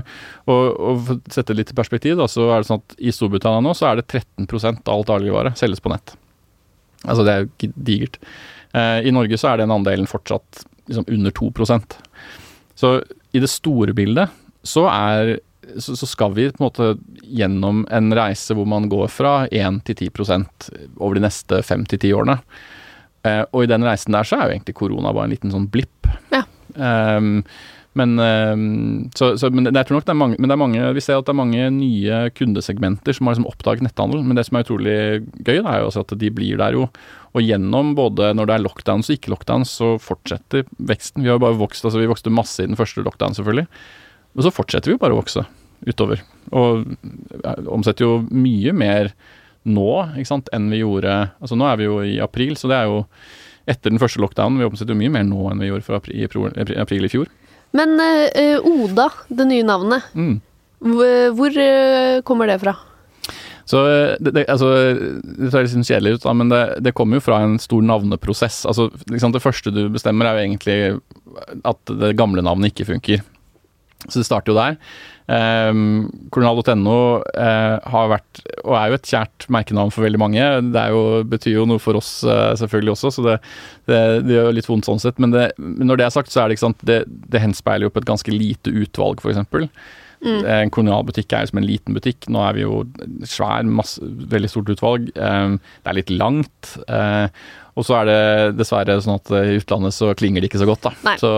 og, og for å sette det litt i perspektiv, da, så er det sånn at i Storbritannia nå så er det 13 av alt dagligvare selges på nett. Altså det er jo digert. Eh, I Norge så er den andelen fortsatt liksom under 2% Så i det store bildet så er så, så skal vi på en måte gjennom en reise hvor man går fra 1 til 10% over de neste 5 til 10 årene. Eh, og i den reisen der så er jo egentlig korona bare en liten sånn blipp. Ja. Um, men, um, så, så, men tror nok det er mange, men det er mange, vi ser at det er mange nye kundesegmenter som har liksom oppdaget netthandel. Men det som er utrolig gøy, da, er jo at de blir der jo. Og gjennom både når det er lockdowns og ikke lockdowns, så fortsetter veksten. Vi har jo bare vokst, altså vi vokste masse i den første lockdown, selvfølgelig. Men så fortsetter vi jo bare å vokse utover. Og omsetter jo mye mer nå ikke sant, enn vi gjorde Altså nå er vi jo i april, så det er jo etter den første lockdownen. Vi omsetter jo mye mer nå enn vi gjorde i april i fjor. Men uh, Oda, det nye navnet, Mm. hvor, eh, kommer det fra? Så det, det, altså, det ser litt sånn kjedelig ut, da, men det, det kommer jo fra en stor navneprosess. Altså, liksom det første du bestemmer, er jo egentlig at det gamle navnet ikke funker. Så det starter jo der. Um, Kolonial.no eh, har vært, og er jo et kjært merkenavn for veldig mange. Det er jo, betyr jo noe for oss eh, selvfølgelig også, så det, det, det gjør litt vondt sånn sett. Men, det, når det er sagt, så er det ikke sant, det, det henspeiler jo på et ganske lite utvalg, f.eks. En kolonialbutikk er jo som en liten butikk. Nå er vi jo svær, masse, veldig stort utvalg. Um, det er litt langt. Og så er det dessverre sånn at i utlandet så klinger det ikke så godt, da. Nei. Så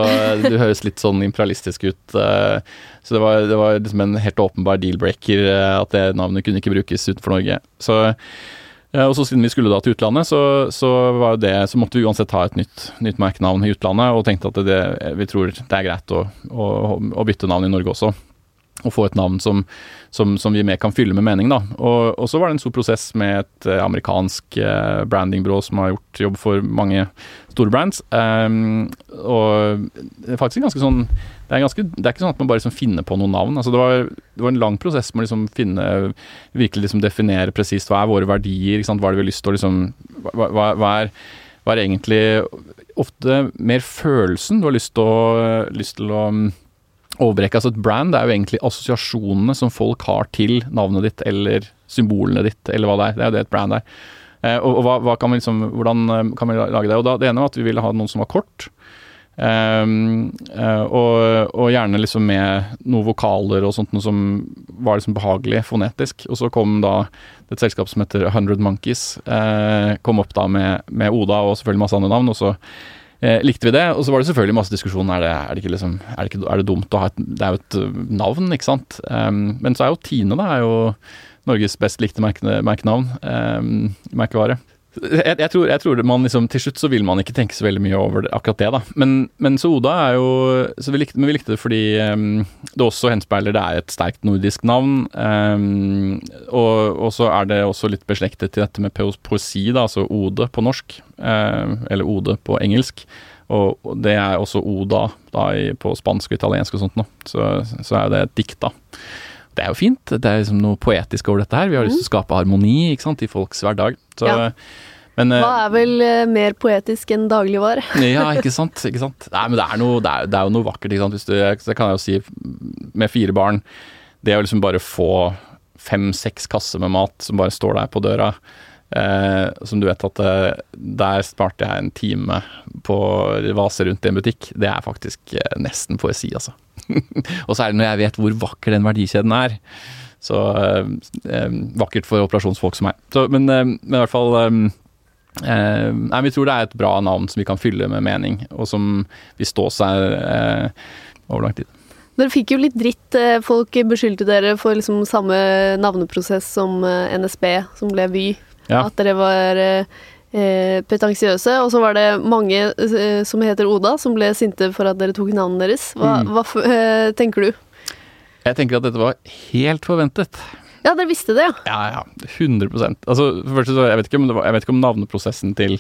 du det høres litt sånn imperialistisk ut. Uh, så det var, det var liksom en helt åpenbar deal-breaker at det navnet kunne ikke brukes utenfor Norge. Så og så Siden vi skulle da til utlandet, så, så, det, så måtte vi uansett ha et nytt, nytt merkenavn i utlandet. Og tenkte at det, vi tror det er greit å, å, å bytte navn i Norge også og få et navn som, som, som vi mer kan fylle med mening. da. Og, og så var det en stor prosess med et eh, amerikansk eh, brandingbyrå som har gjort jobb for mange store brands. Um, og det er faktisk ganske sånn det er, ganske, det er ikke sånn at man bare liksom finner på noen navn. altså Det var, det var en lang prosess med å liksom finne virkelig liksom definere presist hva er våre verdier, hva er det vi har lyst til å liksom hva, hva, er, hva er egentlig ofte mer følelsen du har lyst til å, lyst til å overbrekke. Altså et brand er jo egentlig assosiasjonene som folk har til navnet ditt eller symbolene ditt, eller hva det er. Det er jo det et brand er. Eh, og, og hva, hva kan liksom, hvordan eh, kan vi lage det? Og da, Det ene var at vi ville ha noen som var kort. Um, og, og, gjerne liksom med noen vokaler og sånt noe som var liksom behagelig fonetisk. Og så kom da et selskap som heter 100 Monkeys, uh, kom opp da med, med Oda og selvfølgelig masse andre navn. Og så uh, likte vi det. Og så var det selvfølgelig masse diskusjon. Er det, er det, ikke liksom, er det, ikke, er det dumt å ha et Det er jo et navn, ikke sant. Um, men så er jo Tine da, er jo Norges best likte merkenavn. Um, merkevare. Jeg, jeg, tror, jeg tror man liksom, Til slutt så vil man ikke tenke så veldig mye over det, akkurat det, da. Men, men Oda er jo vi likte, Men vi likte det fordi um, det også henspeiler det er et sterkt nordisk navn. Um, og, og, så er det også litt beslektet til dette med poesi, da, altså ode på norsk. Uh, eller ode på engelsk. Og, og det er også oda da, på spansk og italiensk og sånt noe. Så, så er det et dikt, da. Det er jo fint. Det er liksom noe poetisk over dette her. Vi har lyst til å skape harmoni ikke sant, i folks hverdag. Så, Ja. men, eh, Hva er vel eh, mer poetisk enn dagligvare? (laughs) ja, ikke sant. Ikke sant? Nei, men det er, noe, det, er, det er jo noe vakkert. Ikke sant? Hvis du, det kan jeg jo si, med fire barn Det å liksom bare få fem-seks kasser med mat som bare står der på døra eh, Som du vet at eh, der sparte jeg en time på å vase rundt i en butikk. Det er faktisk eh, nesten poesi, altså. (laughs) Og særlig når jeg vet hvor vakker den verdikjeden er. Så eh, eh, vakkert for operasjonsfolk som meg. Så, men, eh, men i hvert fall eh, eh, Nei, vi tror det er et bra navn som vi kan fylle med mening, og som vil stå seg eh, over lang tid. Dere fikk jo litt dritt. Folk beskyldte dere for liksom samme navneprosess som NSB, som ble Vy. Ja. At dere var pretensiøse. Og så var det mange eh, som heter Oda, som ble sinte for at dere tok navnet deres. Hva, Mm. hva eh, tenker du? Jeg tenker at dette var helt forventet. Ja, dere visste det, ja. Ja, ja. 100 Altså, så, jeg vet ikke om, det var, jeg vet ikke om navneprosessen til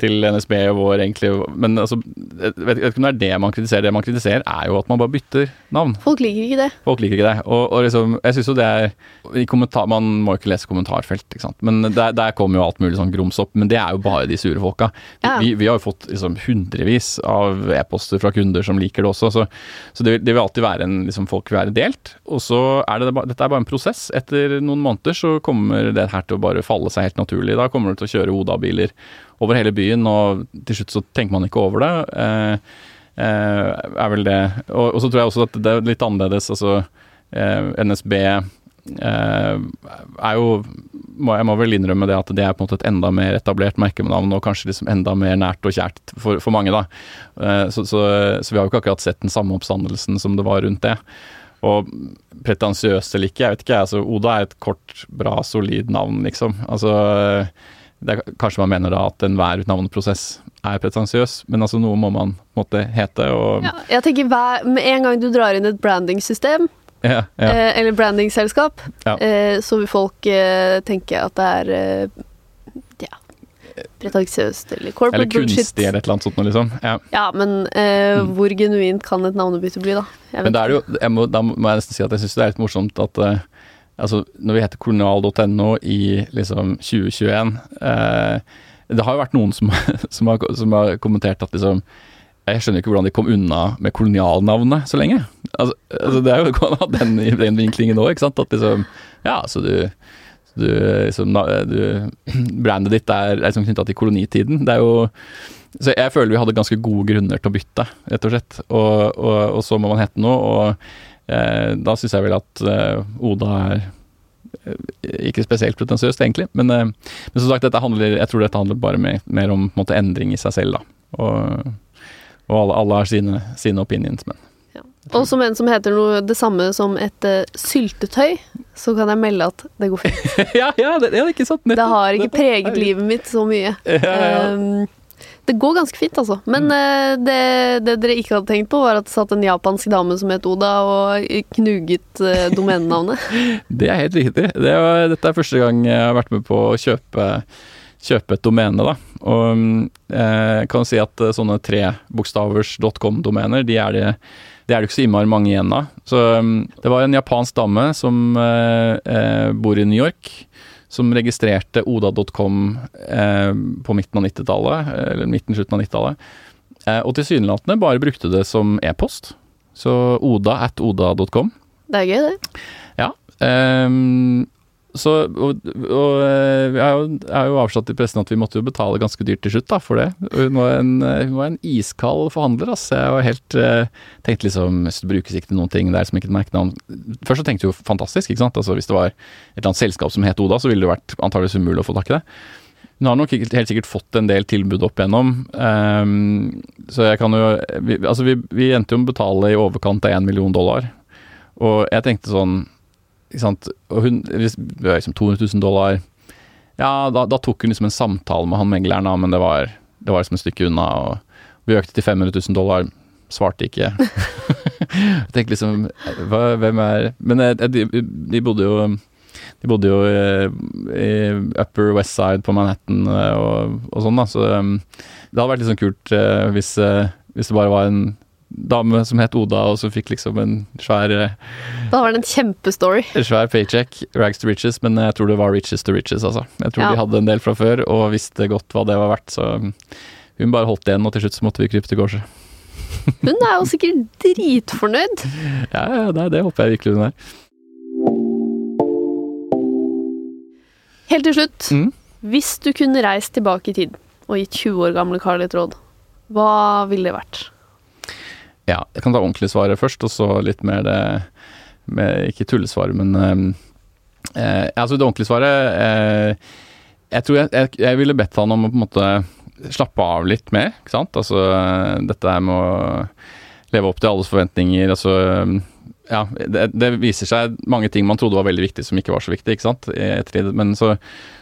til NSB og vår, egentlig. Men altså, jeg vet, ikke om det er det man kritiserer. Det man kritiserer, er jo at man bare bytter navn. Folk liker ikke det. Folk liker ikke det. Og, og liksom, jeg synes jo det er i kommentar, Man må jo ikke lese kommentarfelt, ikke sant. Men der, der kommer jo alt mulig sånn grums opp. Men det er jo bare de sure folka. Ja. Vi, vi har jo fått liksom hundrevis av e-poster fra kunder som liker det også. Så, så det, det vil alltid være en liksom, Folk vil være delt. Og så er det, dette er bare en prosess. Etter noen måneder så kommer det her til å bare falle seg helt naturlig. Da kommer du til å kjøre Oda-biler over hele byen, og til slutt så tenker man ikke over det. Eh, eh, er vel det. Og, og så tror jeg også at det er litt annerledes. Altså eh, NSB er jo Jeg må vel innrømme det at det er på en måte et enda mer etablert merkenavn, og kanskje liksom enda mer nært og kjært for, for mange, da. Så, så, så vi har jo ikke akkurat sett den samme oppstandelsen som det var rundt det. Og pretensiøst eller ikke, jeg vet ikke. altså Oda er et kort, bra, solid navn, liksom. Altså er, Kanskje man mener da at enhver navneprosess er pretensiøs, men altså noe må man måtte hete. og Ja, jeg tenker hver, Med en gang du drar inn et brandingsystem, ja, ja, eh, eller brandingselskap, Ja. eh, så vil folk eh, tenke at det er eh, ja, pretensiøst eller corporate Eller kunstig bullshit. eller et eller annet sånt liksom. Ja. Ja, men eh, Mm. hvor genuint kan et navnebytte bli, da? Men da er det jo, jeg må, da må jeg nesten si at jeg syns det er litt morsomt at eh, altså, når vi heter kolonial.no i liksom 2021 eh, Det har jo vært noen som, (laughs) som, har, som har kommentert at liksom Jeg skjønner ikke hvordan de kom unna med kolonialnavnet så lenge. Altså, altså Det er jo går an ha den, vinklingen òg, ikke sant. At liksom Ja, så du du, liksom, du, (clears throat) brandet ditt er, er liksom knytta til kolonitiden. Det er jo Så jeg føler vi hadde ganske gode grunner til å bytte, rett og slett. Og, og, og så må man hete noe, og da syns jeg vel at eh, Oda er eh, ikke spesielt pretensiøst, egentlig. Men, eh, men som sagt, dette handler, jeg tror dette handler bare mer, mer om en måte, endring i seg selv, da. Og, og alle, alle har sine, sine opinions, men Og som en som heter noe det samme som et uh, syltetøy, så kan jeg melde at det går fint. (laughs) ja, ja, det, ja, er ikke sant. Det har ikke Nettopp. preget livet mitt så mye. Ja, ja. Um, det går ganske fint, altså. Men eh, det, det dere ikke hadde tenkt på, var at det satt en japansk dame som het Oda, og knuget uh, domenenavnet. (laughs) Det er helt riktig. Det var, dette er første gang jeg har vært med på å kjøpe, kjøpe et domene, da. Og eh, jeg kan si at eh, sånne trebokstavers.com-domener, de er det det er det ikke så innmari mange igjen av. Så um, det var en japansk dame som eh, eh, bor i New York, som registrerte oda.com eh, på midten av 90-tallet, eller midten-slutten av 90-tallet. Eh, og tilsynelatende bare brukte det som e-post. Så oda at oda.com. Det er gøy, det. Ja. ehm, så, og, og eh, jeg har jo, jo avslått i pressen at vi måtte jo betale ganske dyrt til slutt da, for det. Hun var en, eh, hun var en iskald forhandler. Altså. Jeg var helt eh, tenkte liksom hvis det brukes ikke til noen ting, der er liksom ikke merket navn. Først så tenkte jeg jo fantastisk, ikke sant. Altså Hvis det var et eller annet selskap som het Oda, så ville det vært antageligvis umulig å få tak i det. Hun har nok helt sikkert fått en del tilbud opp igjennom. Um, så jeg kan jo vi, Altså, vi, vi endte jo med å betale i overkant av én million dollar. Og jeg tenkte sånn? Og hun liksom 200 000 dollar. Ja, da, da tok hun liksom en samtale med han megleren, da, men det var, det var liksom et stykke unna. Og vi økte til 500 000 dollar. Svarte ikke. (laughs) jeg tenkte liksom hva, Hvem er Men eh, de, de bodde jo de bodde jo i, i Upper West Side på Manhattan eh, og, og sånn, da. Så um, det hadde vært litt sånn kult eh, hvis, eh, hvis det bare var en dame som het Oda, og som fikk liksom en svær eh, Da var det en kjempestory. en svær paycheck, rags to riches, men jeg tror det var riches to riches, altså. Jeg tror Ja. de hadde en del fra før, og visste godt hva det var verdt, så hun bare holdt igjen, og til slutt så måtte vi krype til korset. (laughs) Hun er jo sikkert dritfornøyd. Ja, ja, nei, det håper jeg virkelig hun er. Helt til slutt, Mm. hvis du kunne reist tilbake i tid og gitt 20 år gamle Carl et råd, hva ville det vært? Ja, jeg kan ta ordentlig svaret først, og så litt mer det med, Ikke tullesvaret, men ehm, eh, Altså, det ordentlige svaret eh, Jeg tror jeg, jeg, jeg ville bedt han om å på en måte slappe av litt mer, ikke sant? Altså dette her med å leve opp til alles forventninger, altså ja, det, det viser seg mange ting man trodde var veldig viktig, som ikke var så viktig, ikke sant? Etter, men så,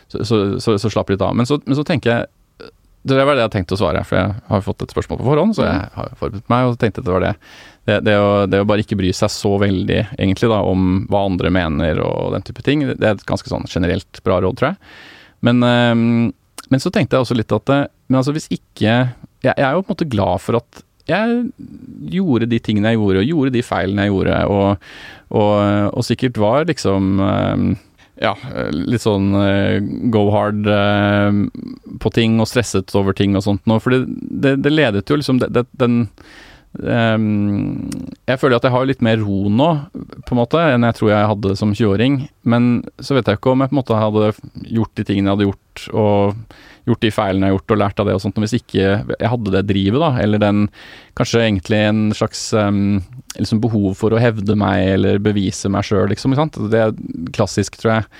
så, så, så slapp litt av. Men så, men så tenker jeg Det var det jeg tenkte å svare, for jeg har fått et spørsmål på forhånd, så jeg har forberedt meg, og tenkte at det var det. Det, det, å, det å bare ikke bry seg så veldig, egentlig, da, om hva andre mener og den type ting, det er et ganske sånn generelt bra råd, tror jeg. Men, men så tenkte jeg også litt at eh, Men altså, hvis ikke jeg, jeg er jo på en måte glad for at jeg gjorde de tingene jeg gjorde, og gjorde de feilene jeg gjorde, og, og, og sikkert var liksom eh, ja, litt sånn eh, go hard eh, på ting og stresset over ting og sånt nå. For det, det, det ledet jo liksom det, den Um, jeg føler at jeg har litt mer ro nå, på en måte, enn jeg tror jeg hadde som 20-åring. Men så vet jeg ikke om jeg på en måte hadde gjort de tingene jeg hadde gjort, og gjort de feilene jeg har gjort, og lært av det og sånt, hvis ikke jeg hadde det drivet, da. Eller den kanskje egentlig en slags um, liksom behov for å hevde meg eller bevise meg sjøl, liksom. Det er klassisk, tror jeg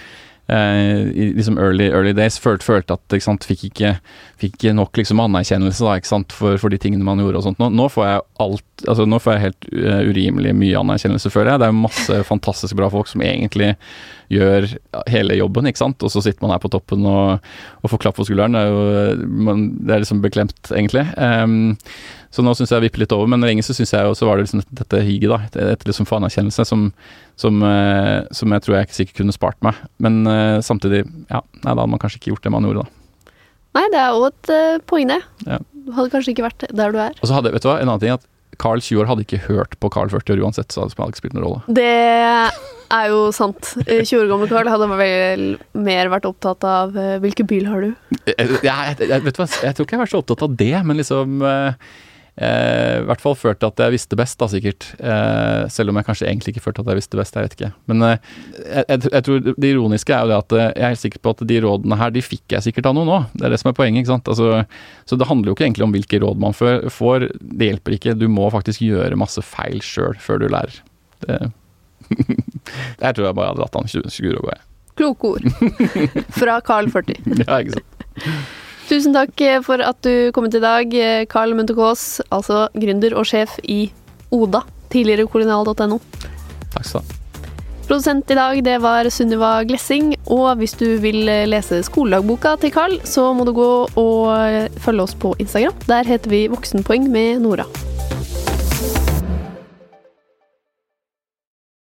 i liksom early, early days følte, følte at ikke sant, fikk, ikke, fikk ikke nok liksom anerkjennelse da, ikke sant, for, for, de tingene man gjorde og sånt. Nå, nå får jeg alt altså Nå får jeg helt uh, urimelig mye anerkjennelse, føler jeg. Det er masse (laughs) fantastisk bra folk som egentlig gjør hele jobben, ikke sant. Og så sitter man her på toppen og, og får klapp på skulderen. Det er jo man, det er liksom beklemt, egentlig. Um, så nå syns jeg vipper litt over, men lenge så syns jeg jo så var det liksom dette higet, da. Etter liksom for anerkjennelse som, som, uh, som, jeg tror jeg ikke sikkert kunne spart meg. Men uh, samtidig, ja, nei, da hadde man kanskje ikke gjort det man gjorde, da. Nei, det er òg et uh, poeng, det. Ja. Du hadde kanskje ikke vært der du er. Og så hadde, vet du hva, en annen ting at Carl 20 år hadde ikke hørt på Carl 40 år uansett, så hadde det ikke spilt noen rolle. Det er jo sant. 20 år gamle Carl hadde vel mer vært opptatt av hvilken bil har du? Jeg, jeg, jeg, vet hva, jeg tror ikke jeg har vært så opptatt av det, men liksom eh, i hvert fall følte at jeg visste best, da sikkert. Eh, selv om jeg kanskje egentlig ikke følte at jeg visste best, jeg vet ikke. Men eh, jeg, jeg, tror det ironiske er jo det at eh, jeg er sikker på at de rådene her, de fikk jeg sikkert av noen òg. Det er det som er poenget, ikke sant. Altså, så det handler jo ikke egentlig om hvilke råd man får. Det hjelper ikke. Du må faktisk gjøre masse feil sjøl før du lærer. Det (laughs) jeg tror jeg bare hadde latt han skure og gå, jeg. Kloke ord. (laughs) Fra Carl 40. ja, ikke sant. Tusen takk for at du kom hit i dag, Carl Munthe-Kaas, altså gründer og sjef i Oda, tidligere kolonial.no. Takk skal du ha. Produsent i dag, det var Sunniva Glessing, og hvis du vil lese skoledagboka til Carl, så må du gå og følge oss på Instagram. Der heter vi Voksenpoeng med Nora.